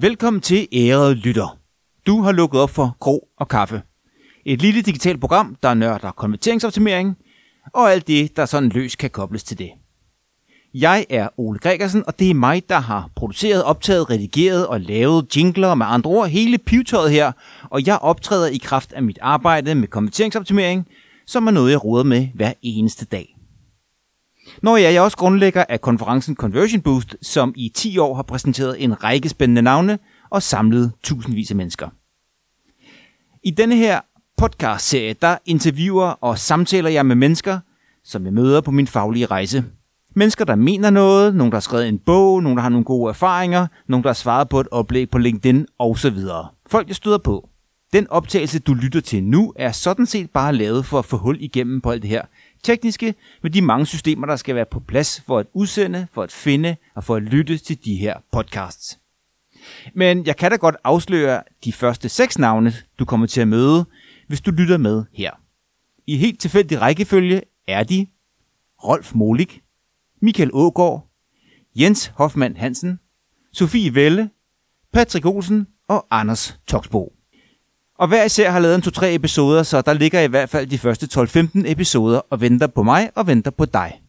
Velkommen til ærede lytter. Du har lukket op for Kro og Kaffe. Et lille digitalt program, der nørder konverteringsoptimering og alt det, der sådan løs kan kobles til det. Jeg er Ole Gregersen, og det er mig, der har produceret, optaget, redigeret og lavet jingler med andre ord hele pivetøjet her, og jeg optræder i kraft af mit arbejde med konverteringsoptimering, som er noget, jeg råder med hver eneste dag. Når jeg er også grundlægger af konferencen Conversion Boost, som i 10 år har præsenteret en række spændende navne og samlet tusindvis af mennesker. I denne her podcast-serie, der interviewer og samtaler jeg med mennesker, som jeg møder på min faglige rejse. Mennesker, der mener noget, nogen, der har skrevet en bog, nogen, der har nogle gode erfaringer, nogen, der har svaret på et oplæg på LinkedIn osv. Folk, jeg støder på. Den optagelse, du lytter til nu, er sådan set bare lavet for at få hul igennem på alt det her tekniske med de mange systemer, der skal være på plads for at udsende, for at finde og for at lytte til de her podcasts. Men jeg kan da godt afsløre de første seks navne, du kommer til at møde, hvis du lytter med her. I helt tilfældig rækkefølge er de Rolf Molik, Michael Ågård, Jens Hoffmann Hansen, Sofie Velle, Patrick Olsen og Anders Toksbo. Og hver især har lavet en 2-3 episoder, så der ligger i hvert fald de første 12-15 episoder og venter på mig og venter på dig.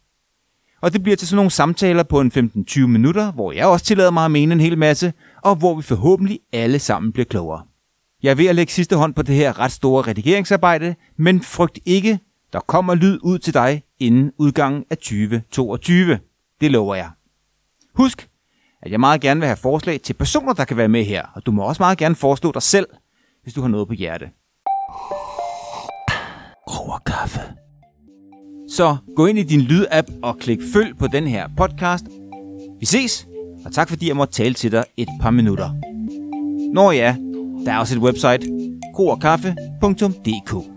Og det bliver til sådan nogle samtaler på en 15-20 minutter, hvor jeg også tillader mig at mene en hel masse, og hvor vi forhåbentlig alle sammen bliver klogere. Jeg er ved at lægge sidste hånd på det her ret store redigeringsarbejde, men frygt ikke, der kommer lyd ud til dig inden udgangen af 2022. Det lover jeg. Husk, at jeg meget gerne vil have forslag til personer, der kan være med her, og du må også meget gerne foreslå dig selv, hvis du har noget på hjerte. Kaffe. Så gå ind i din lydapp og klik følg på den her podcast. Vi ses, og tak fordi jeg måtte tale til dig et par minutter. Når ja, der er også et website, groerkaffe.dk.